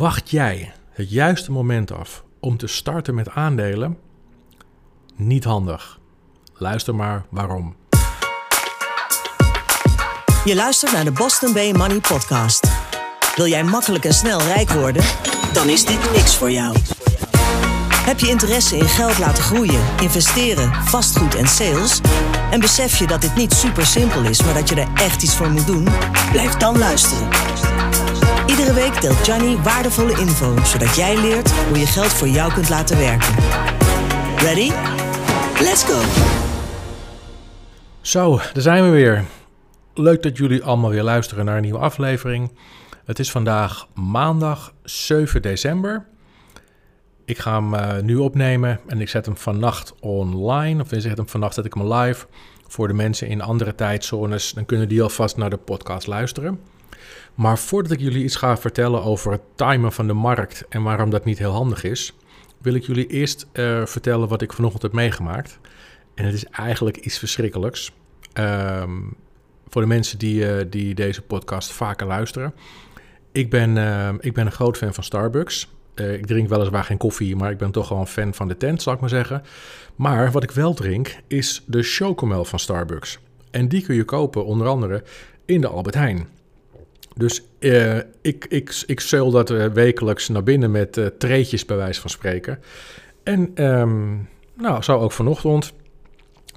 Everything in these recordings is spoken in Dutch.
Wacht jij het juiste moment af om te starten met aandelen? Niet handig. Luister maar waarom. Je luistert naar de Boston Bay Money Podcast. Wil jij makkelijk en snel rijk worden? Dan is dit niks voor jou. Heb je interesse in geld laten groeien, investeren, vastgoed en sales? En besef je dat dit niet super simpel is, maar dat je er echt iets voor moet doen? Blijf dan luisteren. Week deelt Johnny waardevolle info, zodat jij leert hoe je geld voor jou kunt laten werken. Ready? Let's go! Zo, daar zijn we weer. Leuk dat jullie allemaal weer luisteren naar een nieuwe aflevering. Het is vandaag maandag 7 december. Ik ga hem uh, nu opnemen en ik zet hem vannacht online. Of ik zet hem vannacht zet ik hem live voor de mensen in andere tijdzones. Dan kunnen die alvast naar de podcast luisteren. Maar voordat ik jullie iets ga vertellen over het timen van de markt en waarom dat niet heel handig is, wil ik jullie eerst uh, vertellen wat ik vanochtend heb meegemaakt. En het is eigenlijk iets verschrikkelijks. Um, voor de mensen die, uh, die deze podcast vaker luisteren. Ik ben, uh, ik ben een groot fan van Starbucks. Ik drink weliswaar geen koffie, maar ik ben toch wel een fan van de tent, zal ik maar zeggen. Maar wat ik wel drink is de chocomel van Starbucks. En die kun je kopen onder andere in de Albert Heijn. Dus uh, ik, ik, ik zeul dat uh, wekelijks naar binnen met uh, treetjes bij wijze van spreken. En um, nou, zo ook vanochtend.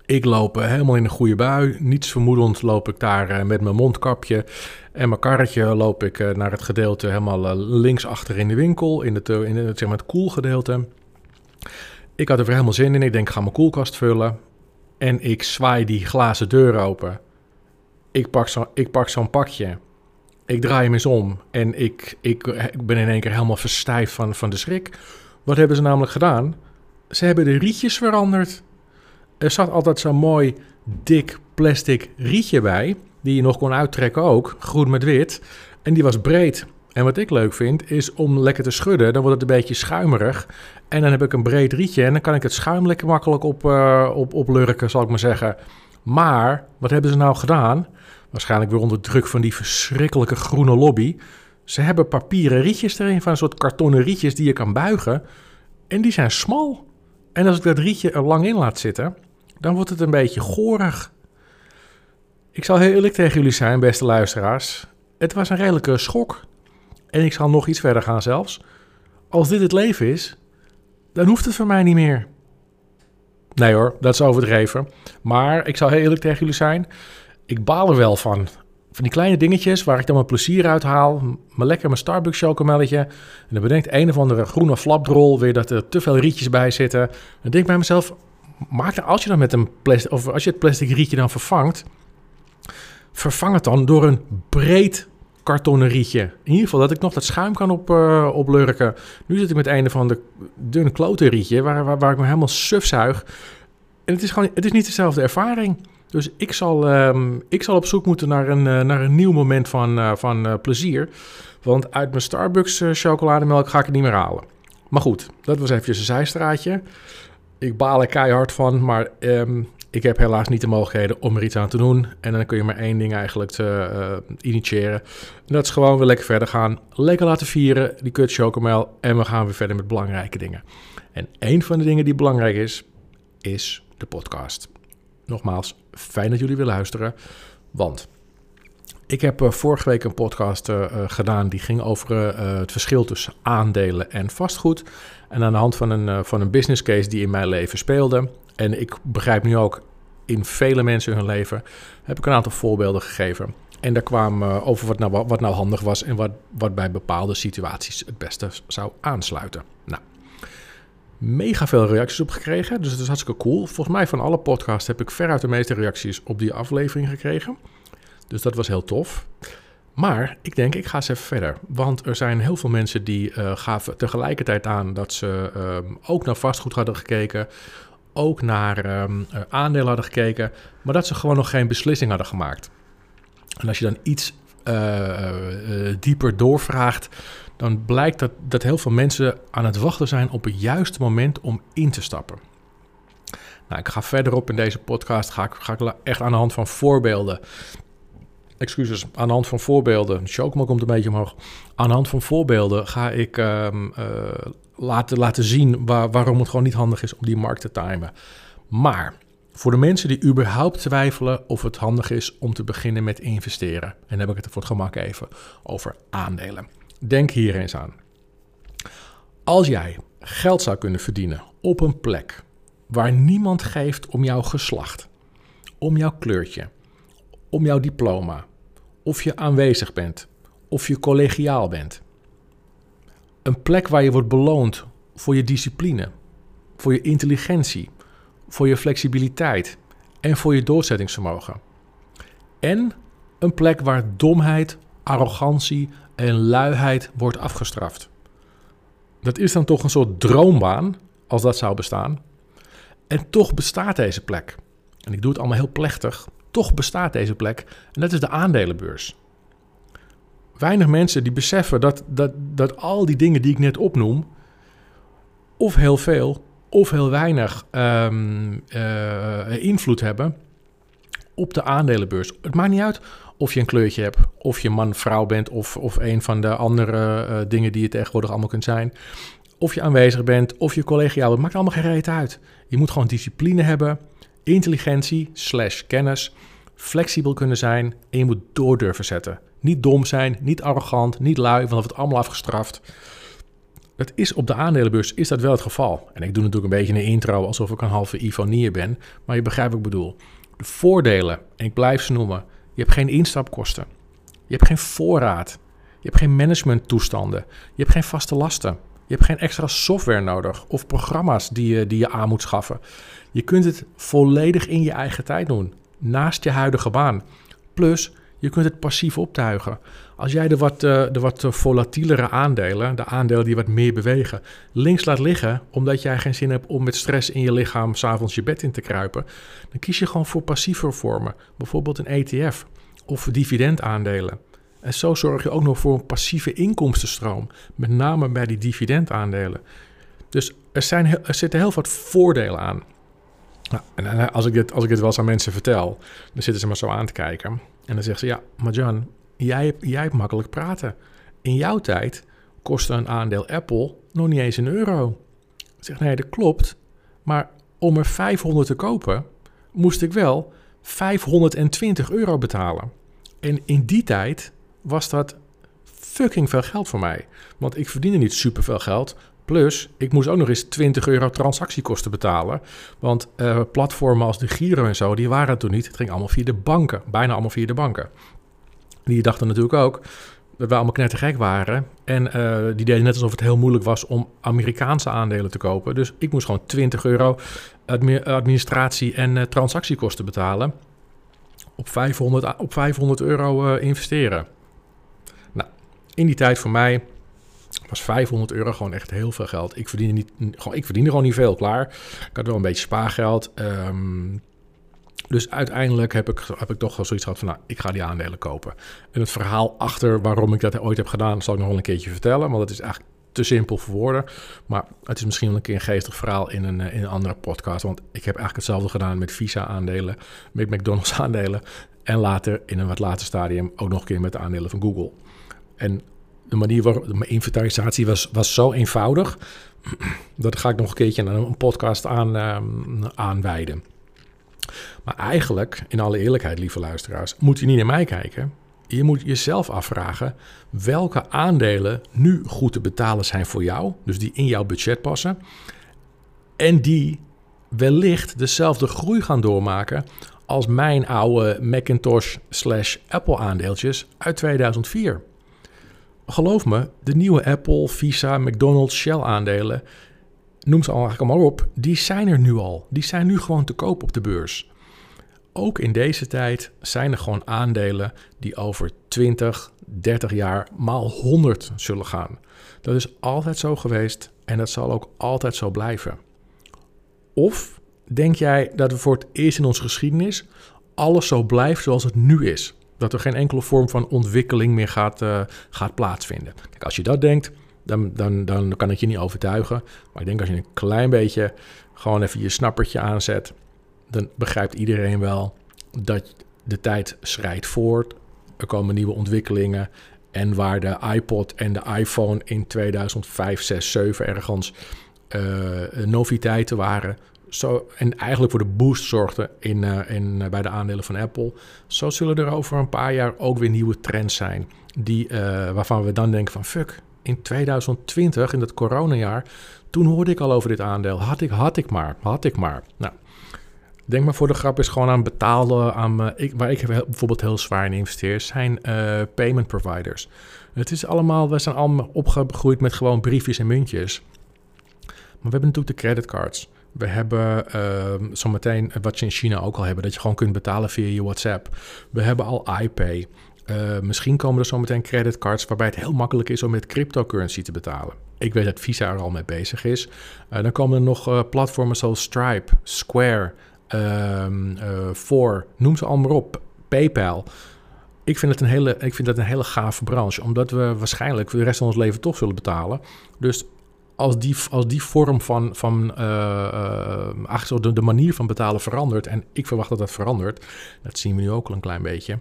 Ik loop helemaal in een goede bui. Niets vermoedend loop ik daar met mijn mondkapje en mijn karretje loop ik naar het gedeelte helemaal links achter in de winkel, in het, in het, zeg maar het koelgedeelte. Ik had er helemaal zin in. Ik denk, ik ga mijn koelkast vullen. En ik zwaai die glazen deur open. Ik pak zo'n zo pakje. Ik draai hem eens om en ik, ik, ik ben in één keer helemaal verstijfd van, van de schrik. Wat hebben ze namelijk gedaan? Ze hebben de rietjes veranderd. Er zat altijd zo'n mooi dik plastic rietje bij, die je nog kon uittrekken ook, groen met wit. En die was breed. En wat ik leuk vind, is om lekker te schudden. Dan wordt het een beetje schuimerig. En dan heb ik een breed rietje en dan kan ik het schuim lekker makkelijk op, uh, op, oplurken, zal ik maar zeggen. Maar, wat hebben ze nou gedaan? Waarschijnlijk weer onder druk van die verschrikkelijke groene lobby. Ze hebben papieren rietjes erin, van een soort kartonnen rietjes die je kan buigen. En die zijn smal. En als ik dat rietje er lang in laat zitten, dan wordt het een beetje gorig. Ik zal heel eerlijk tegen jullie zijn, beste luisteraars. Het was een redelijke schok. En ik zal nog iets verder gaan zelfs. Als dit het leven is, dan hoeft het voor mij niet meer. Nee hoor, dat is overdreven. Maar ik zal heel eerlijk tegen jullie zijn ik baal er wel van. Van die kleine dingetjes waar ik dan mijn plezier uit haal. Maar lekker mijn Starbucks chocomelletje. En dan bedenkt een of andere groene flapdrol weer dat er te veel rietjes bij zitten. Dan denk ik bij mezelf, maak er, als je dan met een plastic, of als je het plastic rietje dan vervangt, vervang het dan door een breed kartonnen rietje. In ieder geval dat ik nog dat schuim kan op, uh, oplurken. Nu zit ik met een van de dunne klote rietje waar, waar, waar ik me helemaal suf zuig. En het is gewoon, het is niet dezelfde ervaring. Dus ik zal, um, ik zal op zoek moeten naar een, uh, naar een nieuw moment van, uh, van uh, plezier. Want uit mijn Starbucks chocolademelk ga ik het niet meer halen. Maar goed, dat was even een zijstraatje. Ik baal er keihard van, maar um, ik heb helaas niet de mogelijkheden om er iets aan te doen. En dan kun je maar één ding eigenlijk initiëren. En dat is gewoon weer lekker verder gaan. Lekker laten vieren, die kut chocomel. En we gaan weer verder met belangrijke dingen. En een van de dingen die belangrijk is, is de podcast nogmaals, fijn dat jullie willen luisteren. Want ik heb uh, vorige week een podcast uh, gedaan die ging over het verschil tussen aandelen en vastgoed. En aan de hand van een, van een business case die in mijn leven speelde. En ik begrijp nu ook in vele mensen hun leven, heb ik een aantal voorbeelden gegeven. En daar kwam over wat nou, wat nou handig was en wat, wat bij bepaalde situaties het beste zou aansluiten. Nou, mega veel reacties op gekregen. Dus dat is hartstikke cool. Volgens mij van alle podcasts heb ik veruit de meeste reacties op die aflevering gekregen. Dus dat was heel tof. Maar ik denk, ik ga eens even verder. Want er zijn heel veel mensen die uh, gaven tegelijkertijd aan dat ze uh, ook naar vastgoed hadden gekeken. Ook naar um, aandelen hadden gekeken. Maar dat ze gewoon nog geen beslissing hadden gemaakt. En als je dan iets uh, dieper doorvraagt, dan blijkt dat, dat heel veel mensen aan het wachten zijn op het juiste moment om in te stappen. Nou, ik ga verderop in deze podcast, ga ik, ga echt aan de hand van voorbeelden excuses, aan de hand van voorbeelden, Chocomel komt een beetje omhoog. Aan de hand van voorbeelden ga ik ehm, eh, laten, laten zien waar, waarom het gewoon niet handig is om die markt te timen. Maar voor de mensen die überhaupt twijfelen of het handig is om te beginnen met investeren, en dan heb ik het voor het gemak even over aandelen. Denk hier eens aan. Als jij geld zou kunnen verdienen op een plek waar niemand geeft om jouw geslacht, om jouw kleurtje, om jouw diploma, of je aanwezig bent, of je collegiaal bent. Een plek waar je wordt beloond voor je discipline, voor je intelligentie, voor je flexibiliteit en voor je doorzettingsvermogen. En een plek waar domheid, arrogantie en luiheid wordt afgestraft. Dat is dan toch een soort droombaan, als dat zou bestaan. En toch bestaat deze plek. En ik doe het allemaal heel plechtig. Toch bestaat deze plek. En dat is de aandelenbeurs. Weinig mensen die beseffen dat, dat, dat al die dingen die ik net opnoem, of heel veel, of heel weinig um, uh, invloed hebben op de aandelenbeurs. Het maakt niet uit of je een kleurtje hebt, of je man, vrouw bent, of, of een van de andere uh, dingen die je tegenwoordig allemaal kunt zijn. Of je aanwezig bent, of je collegiaal Het maakt allemaal geen reet uit. Je moet gewoon discipline hebben, intelligentie slash kennis, flexibel kunnen zijn en je moet door durven zetten. Niet dom zijn, niet arrogant, niet lui, want het allemaal afgestraft. Het is op de aandelenbeurs is dat wel het geval. En ik doe natuurlijk een beetje een intro alsof ik een halve Ivonier ben, maar je begrijpt wat ik bedoel. De voordelen, en ik blijf ze noemen, je hebt geen instapkosten. Je hebt geen voorraad. Je hebt geen managementtoestanden. Je hebt geen vaste lasten. Je hebt geen extra software nodig of programma's die je, die je aan moet schaffen. Je kunt het volledig in je eigen tijd doen, naast je huidige baan. Plus, je kunt het passief optuigen. Als jij de wat, eh, de wat volatielere aandelen, de aandelen die wat meer bewegen, links laat liggen, omdat jij geen zin hebt om met stress in je lichaam s'avonds je bed in te kruipen, dan kies je gewoon voor passieve vormen. Bijvoorbeeld een ETF of dividendaandelen. En zo zorg je ook nog voor een passieve inkomstenstroom, met name bij die dividendaandelen. Dus er, zijn, er zitten heel wat voordelen aan. Nou, en als ik, dit, als ik dit wel eens aan mensen vertel, dan zitten ze maar zo aan te kijken. En dan zeggen ze, ja, maar John, jij, jij hebt makkelijk praten. In jouw tijd kostte een aandeel Apple nog niet eens een euro. Ik zeg, nee, dat klopt. Maar om er 500 te kopen, moest ik wel 520 euro betalen. En in die tijd was dat fucking veel geld voor mij. Want ik verdiende niet super veel geld. Plus, ik moest ook nog eens 20 euro transactiekosten betalen. Want uh, platformen als de Giro en zo, die waren toen niet. Het ging allemaal via de banken. Bijna allemaal via de banken. Die dachten natuurlijk ook dat we allemaal knettergek waren. En uh, die deden net alsof het heel moeilijk was om Amerikaanse aandelen te kopen. Dus ik moest gewoon 20 euro administratie- en uh, transactiekosten betalen. Op 500, op 500 euro investeren. Nou, in die tijd voor mij was 500 euro gewoon echt heel veel geld. Ik verdiende, niet, gewoon, ik verdiende gewoon niet veel, klaar. Ik had wel een beetje spaargeld. Um, dus uiteindelijk heb ik, heb ik toch wel zoiets gehad van, nou, ik ga die aandelen kopen. En het verhaal achter waarom ik dat ooit heb gedaan, zal ik nog wel een keertje vertellen. Want dat is eigenlijk te simpel voor woorden. Maar het is misschien wel een keer een geestig verhaal in een, in een andere podcast. Want ik heb eigenlijk hetzelfde gedaan met Visa-aandelen, met McDonald's-aandelen. En later, in een wat later stadium, ook nog een keer met de aandelen van Google. En de manier waarop mijn inventarisatie was, was zo eenvoudig. Dat ga ik nog een keertje aan een podcast aan, um, aanwijden. Maar eigenlijk, in alle eerlijkheid, lieve luisteraars, moet je niet naar mij kijken. Je moet jezelf afvragen welke aandelen nu goed te betalen zijn voor jou, dus die in jouw budget passen, en die wellicht dezelfde groei gaan doormaken als mijn oude Macintosh slash Apple aandeeltjes uit 2004 geloof me, de nieuwe Apple, Visa, McDonald's, Shell aandelen, noem ze al eigenlijk allemaal op, die zijn er nu al. Die zijn nu gewoon te koop op de beurs. Ook in deze tijd zijn er gewoon aandelen die over 20, 30 jaar maal 100 zullen gaan. Dat is altijd zo geweest en dat zal ook altijd zo blijven. Of denk jij dat we voor het eerst in onze geschiedenis alles zo blijft zoals het nu is? Dat er geen enkele vorm van ontwikkeling meer gaat, uh, gaat plaatsvinden. Kijk, als je dat denkt, dan, dan, dan kan ik je niet overtuigen. Maar ik denk als je een klein beetje gewoon even je snappertje aanzet, dan begrijpt iedereen wel dat de tijd schrijdt voort. er komen nieuwe ontwikkelingen. En waar de iPod en de iPhone in 2005, 6, 7 ergens uh, noviteiten waren. Zo, en eigenlijk voor de boost zorgden in, uh, in, uh, bij de aandelen van Apple. Zo zullen er over een paar jaar ook weer nieuwe trends zijn. Die, waarvan we dan denken van fuck, in 2020, in het coronajaar, toen hoorde ik al over dit aandeel. Had ik, had ik maar, had ik maar. Nou, denk maar voor de grap is gewoon aan betalen, aan, ik, waar ik bijvoorbeeld heel zwaar in investeer, zijn payment providers. Het is allemaal, we zijn allemaal opgegroeid met gewoon briefjes en muntjes. Maar we hebben natuurlijk de creditcards. We hebben uh, zometeen wat je in China ook al hebben, dat je gewoon kunt betalen via je WhatsApp. We hebben al iPay. Uh, misschien komen er zometeen creditcards waarbij het heel makkelijk is om met cryptocurrency te betalen. Ik weet dat Visa er al mee bezig is. Uh, dan komen er nog platformen zoals Stripe, Square, For, noem ze allemaal op, PayPal. Ik vind, het een hele, ik vind dat een hele gave branche, omdat we waarschijnlijk de rest van ons leven toch zullen betalen. Dus als die, als die vorm van, van uh, de, de, manier van betalen verandert, en ik verwacht dat dat verandert, dat zien we nu ook al een klein beetje,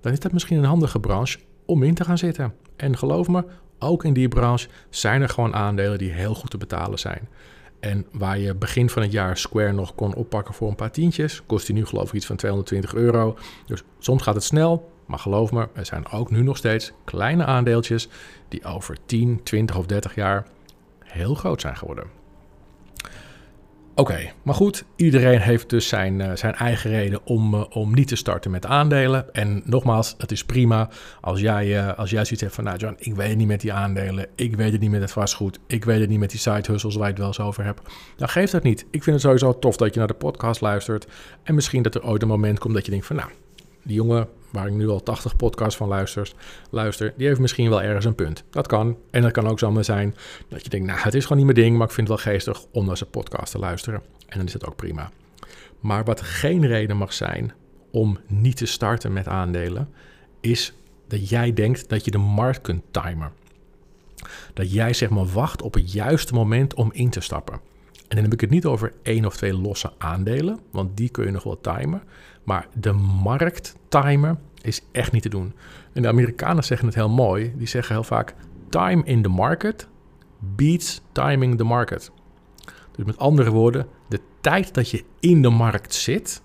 dan is dat misschien een handige branche om in te gaan zitten. En geloof me, ook in die branche zijn er gewoon aandelen die heel goed te betalen zijn. En waar je begin van het jaar Square nog kon oppakken voor een paar tientjes, kost die nu geloof ik iets van 220 euro. Dus soms gaat het snel, maar geloof me, er zijn ook nu nog steeds kleine aandeeltjes die over 10, 20 of 30 jaar heel groot zijn geworden. Oké, maar goed, iedereen heeft dus zijn, uh, zijn eigen reden om, uh, om niet te starten met aandelen. En nogmaals, het is prima als jij, uh, als jij zoiets hebt van, nou John, ik weet het niet met die aandelen, ik weet het niet met het vastgoed, ik weet het niet met die side hustles waar je het wel eens over hebt. Dan geef dat niet. Ik vind het sowieso tof dat je naar de podcast luistert. En misschien dat er ooit een moment komt dat je denkt van, nou, die jongen waar ik nu al 80 podcasts van luister, luister, die heeft misschien wel ergens een punt. Dat kan. En dat kan ook zomaar zijn dat je denkt, nou, het is gewoon niet mijn ding, maar ik vind het wel geestig om naar zijn podcast te luisteren. En dan is het ook prima. Maar wat geen reden mag zijn om niet te starten met aandelen, is dat jij denkt dat je de markt kunt timen. Dat jij zeg maar wacht op het juiste moment om in te stappen. En dan heb ik het niet over één of twee losse aandelen, want die kun je nog wel timen. Maar de markt timen is echt niet te doen. En de Amerikanen zeggen het heel mooi. Die zeggen heel vaak: time in the market beats timing the market. Dus met andere woorden, de tijd dat je in de markt zit,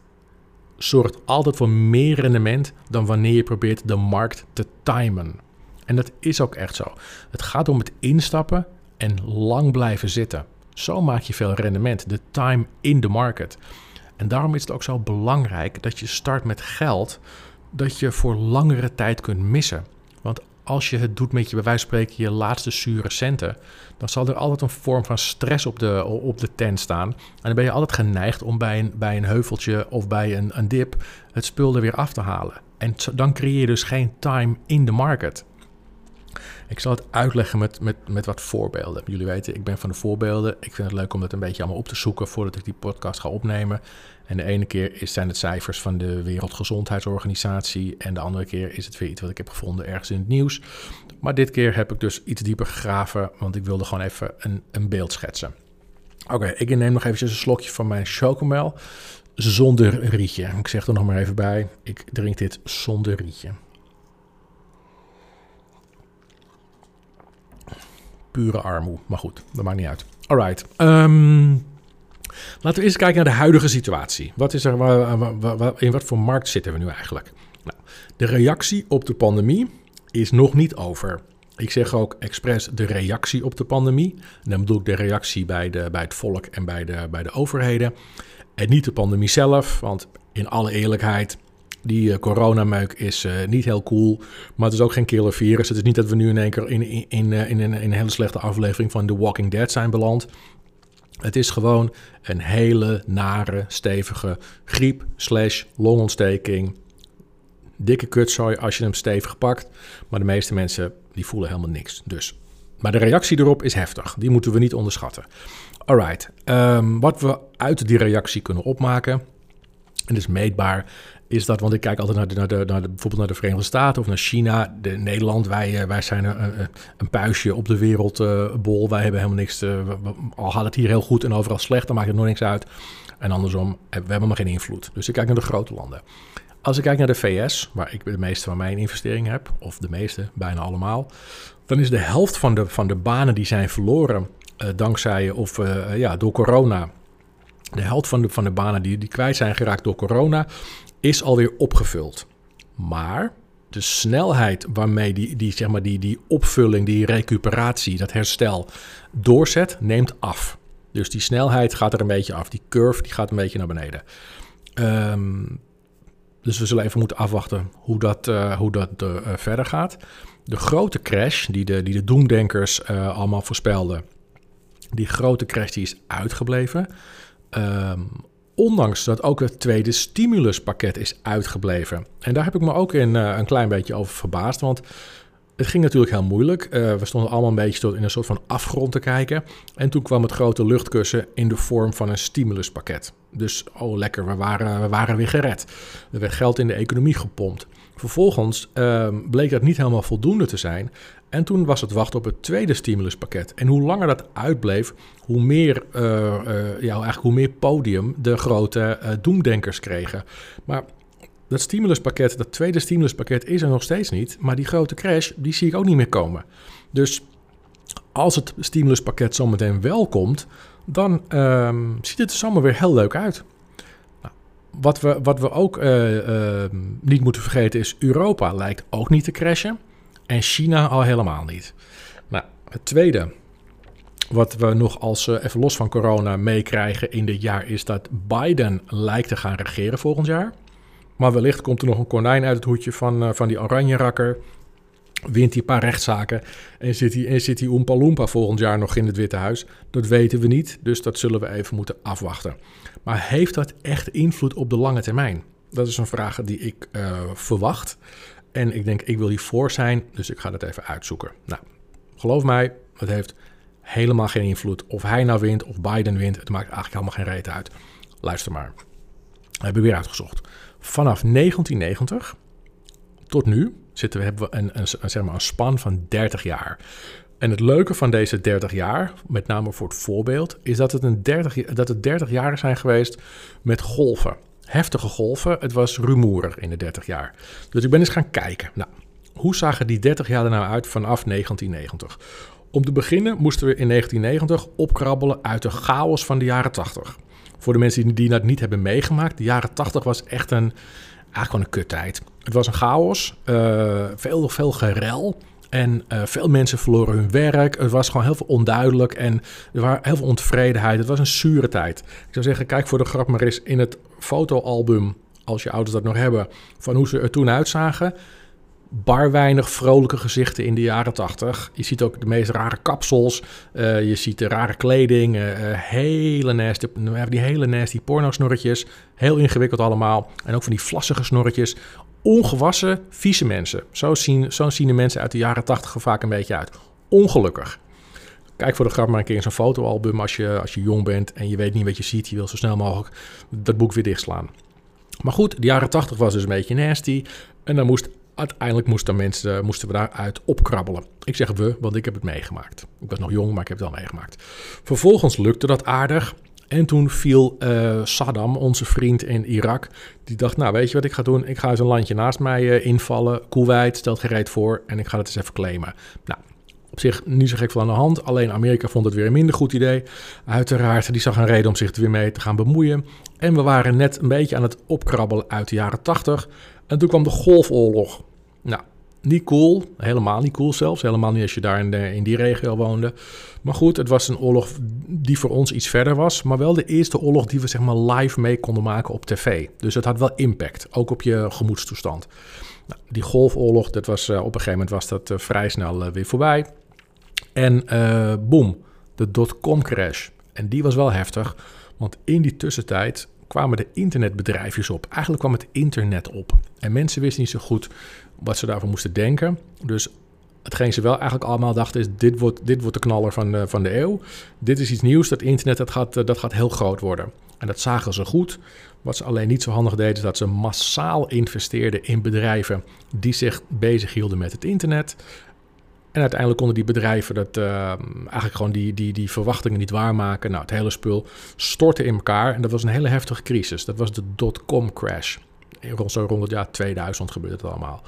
zorgt altijd voor meer rendement dan wanneer je probeert de markt te timen. En dat is ook echt zo. Het gaat om het instappen en lang blijven zitten. Zo maak je veel rendement. De time in the market. En daarom is het ook zo belangrijk dat je start met geld dat je voor langere tijd kunt missen. Want als je het doet met je, bij wijze van spreken, je laatste zure centen, dan zal er altijd een vorm van stress op de, op de tent staan. En dan ben je altijd geneigd om bij een, bij een heuveltje of bij een, een dip het spul er weer af te halen. En dan creëer je dus geen time in de market. Ik zal het uitleggen met, met, met wat voorbeelden. Jullie weten, ik ben van de voorbeelden. Ik vind het leuk om dat een beetje allemaal op te zoeken voordat ik die podcast ga opnemen. En de ene keer zijn het cijfers van de Wereldgezondheidsorganisatie. En de andere keer is het weer iets wat ik heb gevonden ergens in het nieuws. Maar dit keer heb ik dus iets dieper gegraven, want ik wilde gewoon even een, een beeld schetsen. Oké, ik neem nog eventjes een slokje van mijn chocomel zonder rietje. Ik zeg er nog maar even bij, ik drink dit zonder rietje. Pure armoe. Maar goed, dat maakt niet uit. Alright. Um, laten we eens kijken naar de huidige situatie. Wat is er, in wat voor markt zitten we nu eigenlijk? Nou, de reactie op de pandemie is nog niet over. Ik zeg ook expres de reactie op de pandemie. En dan bedoel ik de reactie bij, de, bij het volk en bij de, bij de overheden. En niet de pandemie zelf, want in alle eerlijkheid, die uh, coronameuk is uh, niet heel cool, maar het is ook geen killer virus. Het is niet dat we nu in één keer in, in, in, uh, in, in een hele slechte aflevering van The Walking Dead zijn beland. Het is gewoon een hele nare, stevige griep slash longontsteking. Dikke kutzooi als je hem stevig pakt. Maar de meeste mensen die voelen helemaal niks. Dus. Maar de reactie erop is heftig. Die moeten we niet onderschatten. Alright. Um, wat we uit die reactie kunnen opmaken. En is meetbaar is dat, want ik kijk altijd naar, de, naar, naar bijvoorbeeld naar de Verenigde Staten of naar China, de, Nederland. Wij, eh, wij zijn een, een puistje op de wereldbol. wij hebben helemaal niks, te, al gaat het hier heel goed en overal slecht, dan maakt het nog niks uit. En andersom, we hebben maar geen invloed. Dus ik kijk naar de grote landen. Als ik kijk naar de VS, waar ik de meeste van mijn investeringen heb, of de meeste, bijna allemaal, dan is de helft van de, van de banen die zijn verloren dankzij of ja, door corona. De helft van de, van de banen die, die kwijt zijn geraakt door corona, is alweer opgevuld. Maar de snelheid waarmee die, die, zeg maar die, die opvulling, die recuperatie, dat herstel doorzet, neemt af. Dus die snelheid gaat er een beetje af. Die curve die gaat een beetje naar beneden. Um, dus we zullen even moeten afwachten hoe dat, uh, hoe dat uh, verder gaat. De grote crash die de, die de doemdenkers uh, allemaal voorspelden, die grote crash die is uitgebleven. Um, ondanks dat ook het tweede stimuluspakket is uitgebleven. En daar heb ik me ook in een klein beetje over verbaasd, want het ging natuurlijk heel moeilijk. Uh, we stonden allemaal een beetje tot in een soort van afgrond te kijken. En toen kwam het grote luchtkussen in de vorm van een stimuluspakket. Dus, oh lekker, we waren, we waren weer gered. Er werd geld in de economie gepompt. Vervolgens uh, bleek dat niet helemaal voldoende te zijn. En toen was het wachten op het tweede stimuluspakket. En hoe langer dat uitbleef, hoe meer, uh, ja, eigenlijk hoe meer podium de grote doemdenkers kregen. Maar dat stimuluspakket, dat tweede stimuluspakket is er nog steeds niet. Maar die grote crash, die zie ik ook niet meer komen. Dus als het stimuluspakket zometeen wel komt, dan um, ziet het er zomaar weer heel leuk uit. Wat, we, wat we ook uh, uh, niet moeten vergeten is, Europa lijkt ook niet te crashen. En China al helemaal niet. Nou, het tweede, wat we nog als uh, even los van corona meekrijgen in dit jaar, is dat Biden lijkt te gaan regeren volgend jaar. Maar wellicht komt er nog een konijn uit het hoedje van, van die oranje rakker. Wint hij een paar rechtszaken en zit hij, en zit hij Oompa Loompa volgend jaar nog in het Witte Huis? Dat weten we niet, dus dat zullen we even moeten afwachten. Maar heeft dat echt invloed op de lange termijn? Dat is een vraag die ik uh, verwacht. En ik denk, ik wil hiervoor zijn, dus ik ga dat even uitzoeken. Nou, geloof mij, het heeft helemaal geen invloed. Of hij nou wint of Biden wint, het maakt eigenlijk helemaal geen reet uit. Luister maar. We hebben weer uitgezocht. Vanaf 1990 tot nu zitten we, hebben we een, een, zeg maar een span van 30 jaar. En het leuke van deze 30 jaar, met name voor het voorbeeld, is dat het, een 30, dat het 30 jaar zijn geweest met golven. Heftige golven. Het was rumoerig in de 30 jaar. Dus ik ben eens gaan kijken. Nou, hoe zagen die 30 jaar er nou uit vanaf 1990? Om te beginnen moesten we in 1990 opkrabbelen uit de chaos van de jaren 80 voor de mensen die dat niet hebben meegemaakt, de jaren 80 was echt een, eigenlijk gewoon een kuttijd. Het was een chaos, uh, veel, veel gerel. En uh, veel mensen verloren hun werk. Het was gewoon heel veel onduidelijk en er was heel veel ontevredenheid. Het was een zure tijd. Ik zou zeggen, kijk voor de grap maar eens in het fotoalbum, als je ouders dat nog hebben, van hoe ze er toen uitzagen bar weinig vrolijke gezichten in de jaren 80. Je ziet ook de meest rare kapsels. Uh, je ziet de rare kleding. Uh, hele nasty, die hele nasty porno-snorretjes. Heel ingewikkeld allemaal. En ook van die vlassige snorretjes. Ongewassen, vieze mensen. Zo zien, zo zien de mensen uit de jaren 80 er vaak een beetje uit. Ongelukkig. Kijk voor de grap maar een keer in zo'n fotoalbum als je, als je jong bent en je weet niet wat je ziet. Je wil zo snel mogelijk dat boek weer dichtslaan. Maar goed, de jaren 80 was dus een beetje nasty. En dan moest uiteindelijk moesten, mensen, moesten we daaruit opkrabbelen. Ik zeg we, want ik heb het meegemaakt. Ik was nog jong, maar ik heb het wel meegemaakt. Vervolgens lukte dat aardig. En toen viel uh, Saddam, onze vriend in Irak, die dacht, nou weet je wat ik ga doen? Ik ga eens een landje naast mij uh, invallen. Kuwait stelt gereed voor en ik ga het eens even claimen. Nou, op zich niet zo gek veel aan de hand. Alleen Amerika vond het weer een minder goed idee. Uiteraard, die zag een reden om zich er weer mee te gaan bemoeien. En we waren net een beetje aan het opkrabbelen uit de jaren 80. En toen kwam de Golfoorlog. Niet cool, helemaal niet cool zelfs. Helemaal niet als je daar in, de, in die regio woonde. Maar goed, het was een oorlog die voor ons iets verder was. Maar wel de eerste oorlog die we zeg maar live mee konden maken op tv. Dus het had wel impact, ook op je gemoedstoestand. Nou, die golfoorlog, dat was, uh, op een gegeven moment was dat uh, vrij snel uh, weer voorbij. En boom, de dotcom crash. En die was wel heftig, want in die tussentijd kwamen de internetbedrijfjes op. Eigenlijk kwam het internet op. En mensen wisten niet zo goed wat ze daarvoor moesten denken. Dus hetgeen ze wel eigenlijk allemaal dachten is... dit wordt, dit wordt de knaller van de, van de eeuw. Dit is iets nieuws, dat internet dat gaat, dat gaat heel groot worden. En dat zagen ze goed. Wat ze alleen niet zo handig deden... is dat ze massaal investeerden in bedrijven... die zich bezighielden met het internet. En uiteindelijk konden die bedrijven dat, uh, eigenlijk gewoon die, die, die verwachtingen niet waarmaken. Nou, het hele spul stortte in elkaar en dat was een hele heftige crisis. Dat was de dot-com crash. Zo rond het jaar 2000 gebeurde het allemaal.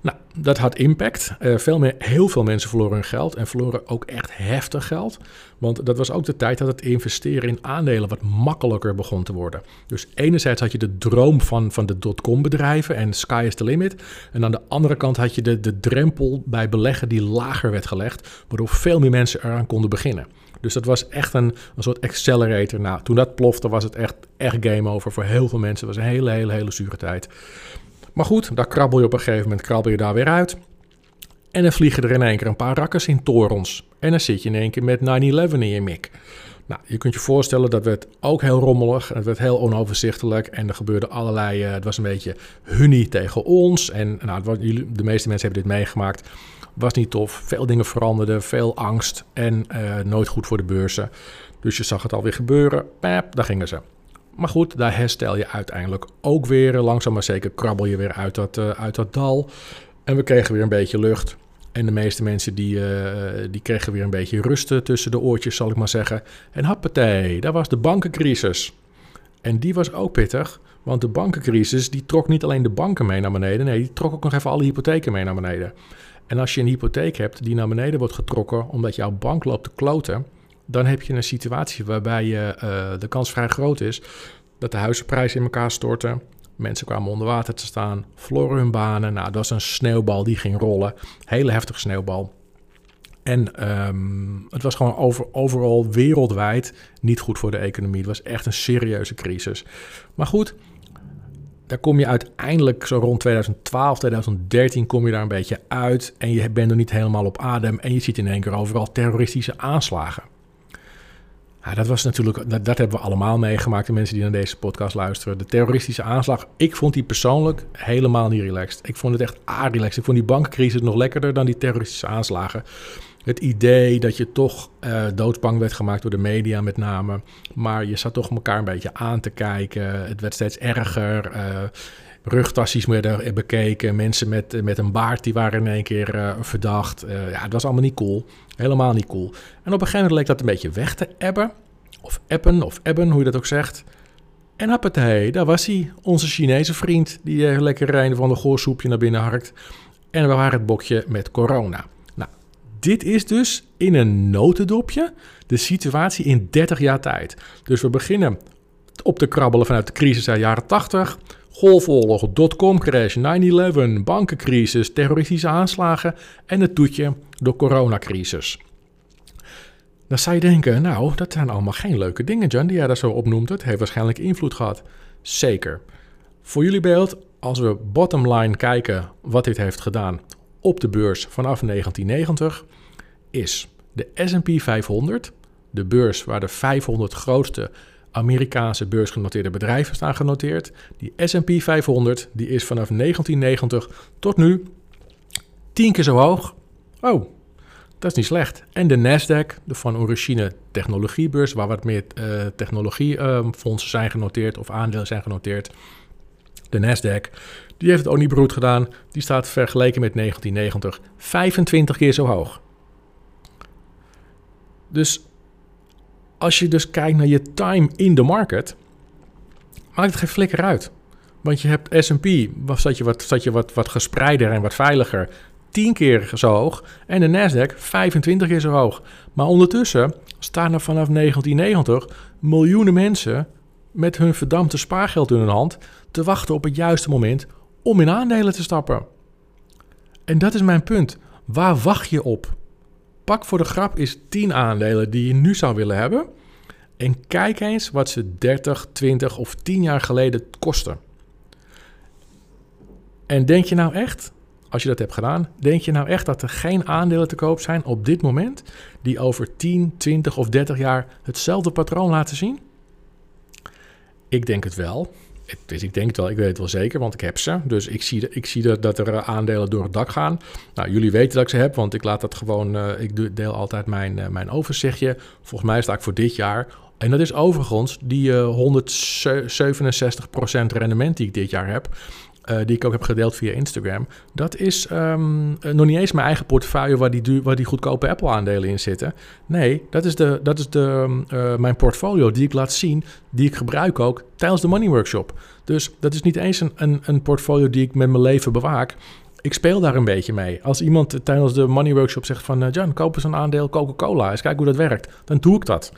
Nou, dat had impact. Uh, veel meer, heel veel mensen verloren hun geld en verloren ook echt heftig geld. Want dat was ook de tijd dat het investeren in aandelen wat makkelijker begon te worden. Dus enerzijds had je de droom van, van de dotcom bedrijven en sky is the limit. En aan de andere kant had je de, de drempel bij beleggen die lager werd gelegd, waardoor veel meer mensen eraan konden beginnen. Dus dat was echt een, een soort accelerator. Nou, toen dat plofte was het echt, echt game over voor heel veel mensen. Het was een hele, hele, hele zure tijd. Maar goed, daar krabbel je op een gegeven moment krabbel je daar weer uit. En dan vliegen er in één keer een paar rakkers in torens. En dan zit je in één keer met 9-11 in je mik. Nou, je kunt je voorstellen dat werd ook heel rommelig. Het werd heel onoverzichtelijk. En er gebeurde allerlei. Uh, het was een beetje hunnie tegen ons. En nou, de meeste mensen hebben dit meegemaakt. Was niet tof. Veel dingen veranderden. Veel angst. En uh, nooit goed voor de beurzen. Dus je zag het alweer gebeuren. Pap, daar gingen ze. Maar goed, daar herstel je uiteindelijk ook weer. Langzaam maar zeker krabbel je weer uit dat, uh, uit dat dal. En we kregen weer een beetje lucht. En de meeste mensen die, uh, die kregen weer een beetje rust tussen de oortjes, zal ik maar zeggen. En happatee, daar was de bankencrisis. En die was ook pittig, want de bankencrisis die trok niet alleen de banken mee naar beneden, nee, die trok ook nog even alle hypotheken mee naar beneden. En als je een hypotheek hebt die naar beneden wordt getrokken omdat jouw bank loopt te kloten, dan heb je een situatie waarbij je, uh, de kans vrij groot is dat de huizenprijzen in elkaar storten. Mensen kwamen onder water te staan, verloren hun banen. Nou, dat was een sneeuwbal die ging rollen. Hele heftige sneeuwbal. En um, het was gewoon over, overal wereldwijd niet goed voor de economie. Het was echt een serieuze crisis. Maar goed, daar kom je uiteindelijk zo rond 2012, 2013 kom je daar een beetje uit. En je bent er niet helemaal op adem. En je ziet in één keer overal terroristische aanslagen. Ja, dat was natuurlijk, dat, dat, hebben we allemaal meegemaakt, de mensen die naar deze podcast luisteren. De terroristische aanslag, ik vond die persoonlijk helemaal niet relaxed. Ik vond het echt a-relaxed. Ik vond die bankencrisis nog lekkerder dan die terroristische aanslagen. Het idee dat je toch uh, doodsbang werd gemaakt door de media met name. Maar je zat toch elkaar een beetje aan te kijken. Het werd steeds erger. Uh, rugtassies werden bekeken. Mensen met, met een baard die waren in één keer uh, verdacht. Uh, ja, het was allemaal niet cool. Helemaal niet cool. En op een gegeven moment leek dat een beetje weg te ebben. Of appen, of ebben, hoe je dat ook zegt. En hoppatee, daar was hij. Onze Chinese vriend. Die uh, lekker een van de goorsoepje naar binnen harkt. En we waren het bokje met corona. Nou, dit is dus in een notendopje de situatie in 30 jaar tijd. Dus we beginnen op te krabbelen vanuit de crisis uit de jaren 80. Golfoorlog, dotcom crash, 9-11, bankencrisis, terroristische aanslagen en het toetje de coronacrisis. Dan zou je denken, nou, dat zijn allemaal geen leuke dingen, John, die jij daar zo opnoemt. Het heeft waarschijnlijk invloed gehad. Zeker. Voor jullie beeld, als we bottomline kijken wat dit heeft gedaan op de beurs vanaf 1990, is de S&P 500, de beurs waar de 500 grootste Amerikaanse beursgenoteerde bedrijven staan genoteerd. Die S&P 500 die is vanaf 1990 tot nu 10 keer zo hoog. Oh, dat is niet slecht. En de Nasdaq, de van origine technologiebeurs, waar wat meer uh, technologiefondsen zijn genoteerd of aandelen zijn genoteerd. De Nasdaq, die heeft het ook niet beroerd gedaan. Die staat vergeleken met 1990 25 keer zo hoog. Dus als je dus kijkt naar je time in de market, maakt het geen flikker uit. Want je hebt S&P, zat je, wat, zat je wat, wat gespreider en wat veiliger, 10 keer zo hoog. En de Nasdaq 25 keer zo hoog. Maar ondertussen staan er vanaf 1990 miljoenen mensen met hun verdampte spaargeld in hun hand te wachten op het juiste moment om in aandelen te stappen. En dat is mijn punt. Waar wacht je op? Pak voor de grap eens 10 aandelen die je nu zou willen hebben. En kijk eens wat ze 30, 20 of 10 jaar geleden kosten. En denk je nou echt, als je dat hebt gedaan, denk je nou echt dat er geen aandelen te koop zijn op dit moment die over 10, 20 of 30 jaar hetzelfde patroon laten zien? Ik denk het wel. Ik denk het wel, ik weet het wel zeker, want ik heb ze. Dus ik zie, ik zie dat er eh, aandelen door het dak gaan. Nou, jullie weten dat ik ze heb, want ik laat dat gewoon. Uh, ik deel altijd mijn, uh, mijn overzichtje. Volgens mij sta ik voor dit jaar. En dat is overigens die uh, 167% rendement die ik dit jaar heb. Uh, die ik ook heb gedeeld via Instagram, dat is um, nog niet eens mijn eigen portefeuille waar die, waar die goedkope Apple-aandelen in zitten. Nee, dat is, de, dat is de, uh, mijn portfolio die ik laat zien, die ik gebruik ook tijdens de Money Workshop. Dus dat is niet eens een, een, een portfolio die ik met mijn leven bewaak. Ik speel daar een beetje mee. Als iemand tijdens de Money Workshop zegt van... Uh, John, koop eens een aandeel Coca-Cola. Eens kijken hoe dat werkt. Dan doe ik dat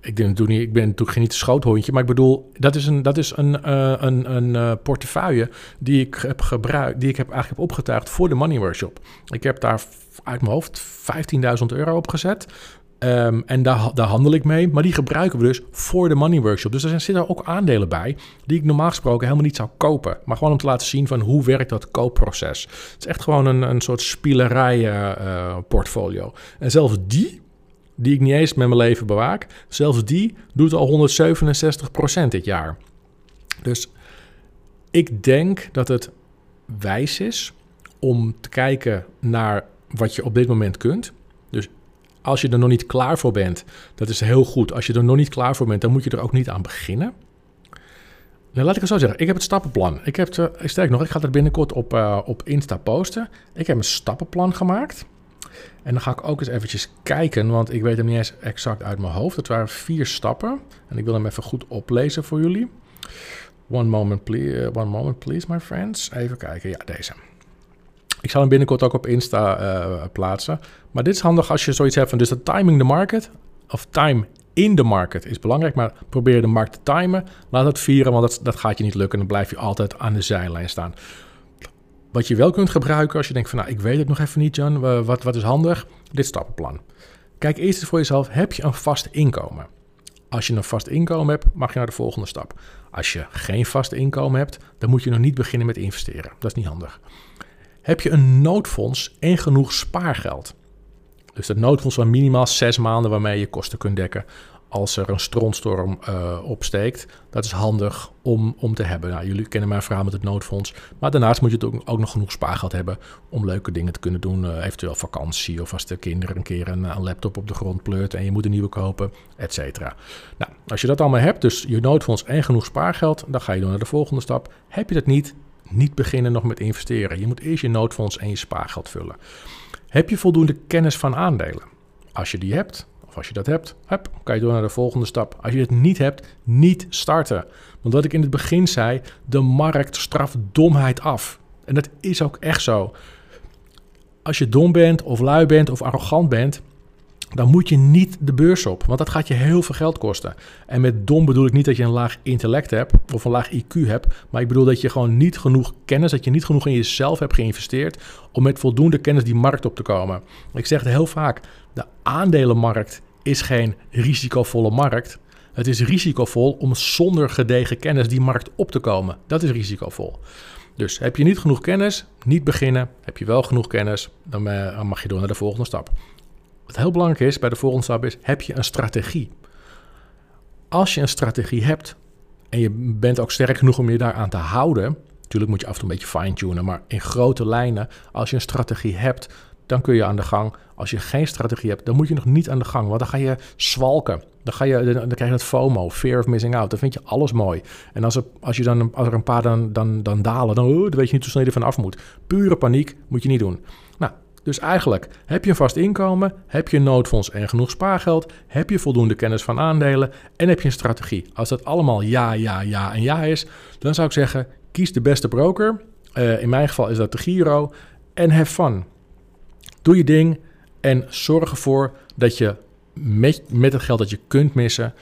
ik, denk, niet, ik ben natuurlijk geen schoothondje, maar ik bedoel, dat is een, dat is een, uh, een, een uh, portefeuille die ik heb gebruikt, die ik heb eigenlijk heb opgetuigd voor de Money Workshop. Ik heb daar uit mijn hoofd 15.000 euro op gezet. Um, en daar, daar handel ik mee, maar die gebruiken we dus voor de Money Workshop. Dus er zitten ook aandelen bij die ik normaal gesproken helemaal niet zou kopen. Maar gewoon om te laten zien van hoe werkt dat koopproces. Het is echt gewoon een, een soort spielerij uh, portfolio. En zelfs die die ik niet eens met mijn leven bewaak, zelfs die doet al 167% dit jaar. Dus ik denk dat het wijs is om te kijken naar wat je op dit moment kunt. Dus als je er nog niet klaar voor bent, dat is heel goed. Als je er nog niet klaar voor bent, dan moet je er ook niet aan beginnen. Nou, laat ik het zo zeggen. Ik heb het stappenplan. Ik heb het, sterk nog, ik ga het binnenkort op, uh, op Insta posten. Ik heb een stappenplan gemaakt. En dan ga ik ook eens eventjes kijken, want ik weet hem niet eens exact uit mijn hoofd. Het waren vier stappen en ik wil hem even goed oplezen voor jullie. One moment, please, uh, one moment, please, my friends. Even kijken. Ja, deze. Ik zal hem binnenkort ook op Insta uh, plaatsen. Maar dit is handig als je zoiets hebt van... dus de timing the market, of time in de market is belangrijk. Maar probeer de markt te timen. Laat het vieren, want dat, dat gaat je niet lukken. Dan blijf je altijd aan de zijlijn staan. Wat je wel kunt gebruiken als je denkt van nou, ik weet het nog even niet, Jan, wat, wat is handig? Dit stappenplan. Kijk eerst eens voor jezelf, heb je een vast inkomen? Als je een vast inkomen hebt, mag je naar de volgende stap. Als je geen vast inkomen hebt, dan moet je nog niet beginnen met investeren. Dat is niet handig. Heb je een noodfonds en genoeg spaargeld? Dus dat noodfonds van minimaal zes maanden waarmee je kosten kunt dekken als er een strontstorm uh, opsteekt. Dat is handig om, om te hebben. Nou, jullie kennen mijn verhaal met het noodfonds. Maar daarnaast moet je ook, ook nog genoeg spaargeld hebben om leuke dingen te kunnen doen. Uh, eventueel vakantie of als de kinderen een keer een, een, laptop op de grond pleurt en je moet een nieuwe kopen, et cetera. Nou, als je dat allemaal hebt, dus je noodfonds en genoeg spaargeld, dan ga je door naar de volgende stap. Heb je dat niet, niet beginnen nog met investeren. Je moet eerst je noodfonds en je spaargeld vullen. Heb je voldoende kennis van aandelen? Als je die hebt, als je dat hebt, kan je door naar de volgende stap. Als je het niet hebt, niet starten. Want wat ik in het begin zei, de markt straft domheid af. En dat is ook echt zo. Als je dom bent of lui bent of arrogant bent, dan moet je niet de beurs op, want dat gaat je heel veel geld kosten. En met dom bedoel ik niet dat je een laag intellect hebt of een laag IQ hebt, maar ik bedoel dat je gewoon niet genoeg kennis, dat je niet genoeg in jezelf hebt geïnvesteerd om met voldoende kennis die markt op te komen. Ik zeg het heel vaak, de aandelenmarkt is geen risicovolle markt. Het is risicovol om zonder gedegen kennis die markt op te komen. Dat is risicovol. Dus heb je niet genoeg kennis, niet beginnen. Heb je wel genoeg kennis, dan eh, mag je door naar de volgende stap. Wat heel belangrijk is bij de volgende stap is, heb je een strategie? Als je een strategie hebt en je bent ook sterk genoeg om je daaraan te houden, natuurlijk moet je af en toe een beetje fine-tunen, maar in grote lijnen, als je een strategie hebt, dan kun je aan de gang. Als je geen strategie hebt, dan moet je nog niet aan de gang. Want dan ga je zwalken. Dan, ga je, dan krijg je het FOMO, fear of missing out. Dan vind je alles mooi. En als er, als je dan, als er een paar dan, dan, dan dalen, dan, oh, dan weet je niet hoe snel je er af moet. Pure paniek moet je niet doen. Nou, dus eigenlijk heb je een vast inkomen, heb je een noodfonds en genoeg spaargeld, heb je voldoende kennis van aandelen en heb je een strategie. Als dat allemaal ja, ja, ja en ja is, dan zou ik zeggen, kies de beste broker. Uh, in mijn geval is dat de Giro en have fun. Doe je ding en zorg ervoor dat je met, het geld dat je kunt missen,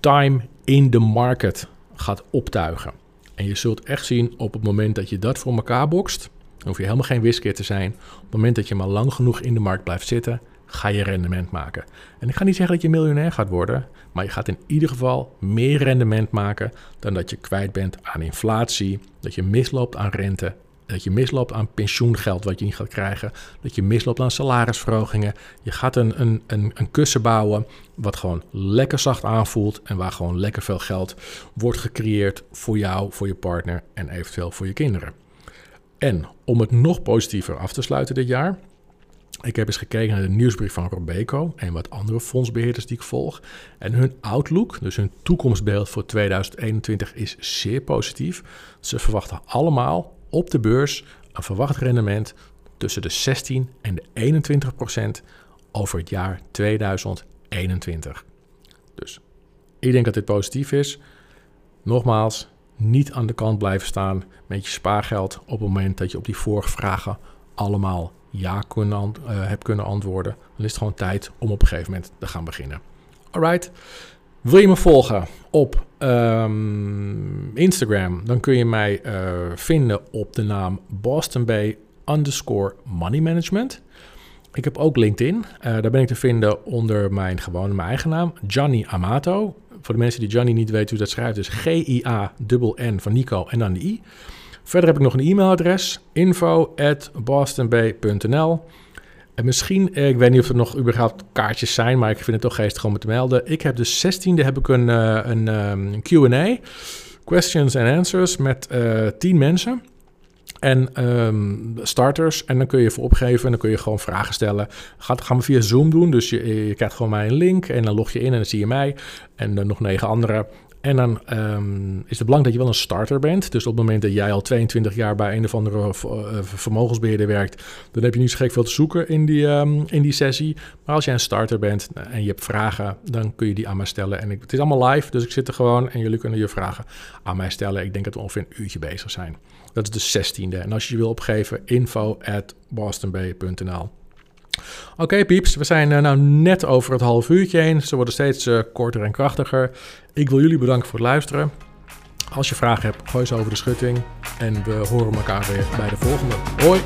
time in the market gaat optuigen. En je zult echt zien op het moment dat je dat voor elkaar bokst, dan hoef je helemaal geen wiskeer te zijn. Op het moment dat je maar lang genoeg in de markt blijft zitten, ga je rendement maken. En ik ga niet zeggen dat je miljonair gaat worden, maar je gaat in ieder geval meer rendement maken dan dat je kwijt bent aan inflatie, dat je misloopt aan rente dat je misloopt aan pensioengeld wat je niet gaat krijgen. Dat je misloopt aan salarisverhogingen. Je gaat een, een, een, een kussen bouwen wat gewoon lekker zacht aanvoelt. En waar gewoon lekker veel geld wordt gecreëerd voor jou, voor je partner en eventueel voor je kinderen. En om het nog positiever af te sluiten dit jaar. Ik heb eens gekeken naar de nieuwsbrief van Robeco en wat andere fondsbeheerders die ik volg. En hun outlook, dus hun toekomstbeeld voor 2021, is zeer positief. Ze verwachten allemaal op de beurs een verwacht rendement tussen de 16 en de 21 procent over het jaar 2021. Dus ik denk dat dit positief is. Nogmaals, niet aan de kant blijven staan met je spaargeld op het moment dat je op die vorige vragen allemaal ja kunnen, uh, hebt kunnen antwoorden. Dan is het gewoon tijd om op een gegeven moment te gaan beginnen. Alright. Wil je me volgen op um, Instagram? Dan kun je mij uh, vinden op de naam Boston Bay underscore money management. Ik heb ook LinkedIn. Uh, daar ben ik te vinden onder mijn gewone mijn eigen naam, Johnny Amato. Voor de mensen die Johnny niet weten hoe dat schrijft, dus G-I-A-N-N van Nico en dan de I. Verder heb ik nog een e-mailadres, info at bostonbay.nl. En misschien, eh, ik weet niet of er nog überhaupt kaartjes zijn, maar ik vind het toch geestig om te melden. Ik heb de 16e heb ik een, uh, een um, Q&A, questions and answers, met uh, 10 mensen. En um, starters. En dan kun je voor opgeven en dan kun je gewoon vragen stellen. Gaat, gaan we via Zoom doen. Dus je, je krijgt gewoon mij een link en dan log je in en dan zie je mij. En dan nog negen anderen. En dan um, is het belangrijk dat je wel een starter bent. Dus op het moment dat jij al 22 jaar bij een of andere uh, vermogensbeheerder werkt, dan heb je niet zo gek veel te zoeken in die, um, in die sessie. Maar als jij een starter bent en je hebt vragen, dan kun je die aan mij stellen. En ik, het is allemaal live, dus ik zit er gewoon en jullie kunnen je vragen aan mij stellen. Ik denk dat we ongeveer een uurtje bezig zijn. Dat is de 16e. En als je je wil opgeven, info at bostonbay.nl. Oké, okay, pieps, we zijn uh, nou net over het half uurtje heen. Ze worden steeds uh, korter en krachtiger. Ik wil jullie bedanken voor het luisteren. Als je vragen hebt, gooi ze over de schutting. En we horen elkaar weer bij de volgende. Hoi!